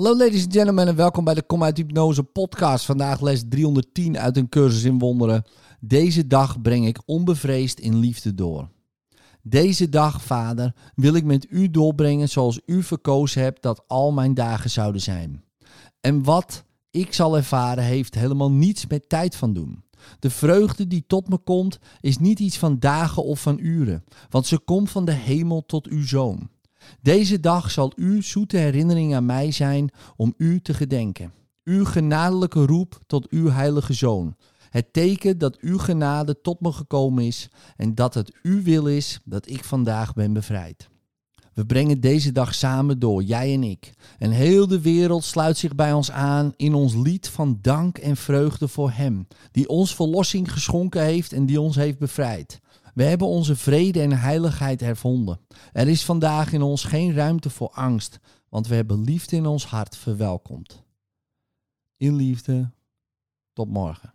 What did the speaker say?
Hallo ladies and gentlemen en welkom bij de Kom uit Hypnose podcast. Vandaag les 310 uit een cursus in wonderen. Deze dag breng ik onbevreesd in liefde door. Deze dag, Vader, wil ik met u doorbrengen zoals u verkozen hebt dat al mijn dagen zouden zijn. En wat ik zal ervaren heeft helemaal niets met tijd van doen. De vreugde die tot me komt is niet iets van dagen of van uren, want ze komt van de hemel tot uw zoon. Deze dag zal uw zoete herinnering aan mij zijn om u te gedenken. Uw genadelijke roep tot uw heilige zoon. Het teken dat uw genade tot me gekomen is en dat het uw wil is dat ik vandaag ben bevrijd. We brengen deze dag samen door, jij en ik. En heel de wereld sluit zich bij ons aan in ons lied van dank en vreugde voor Hem, die ons verlossing geschonken heeft en die ons heeft bevrijd. We hebben onze vrede en heiligheid hervonden. Er is vandaag in ons geen ruimte voor angst, want we hebben liefde in ons hart verwelkomd. In liefde, tot morgen.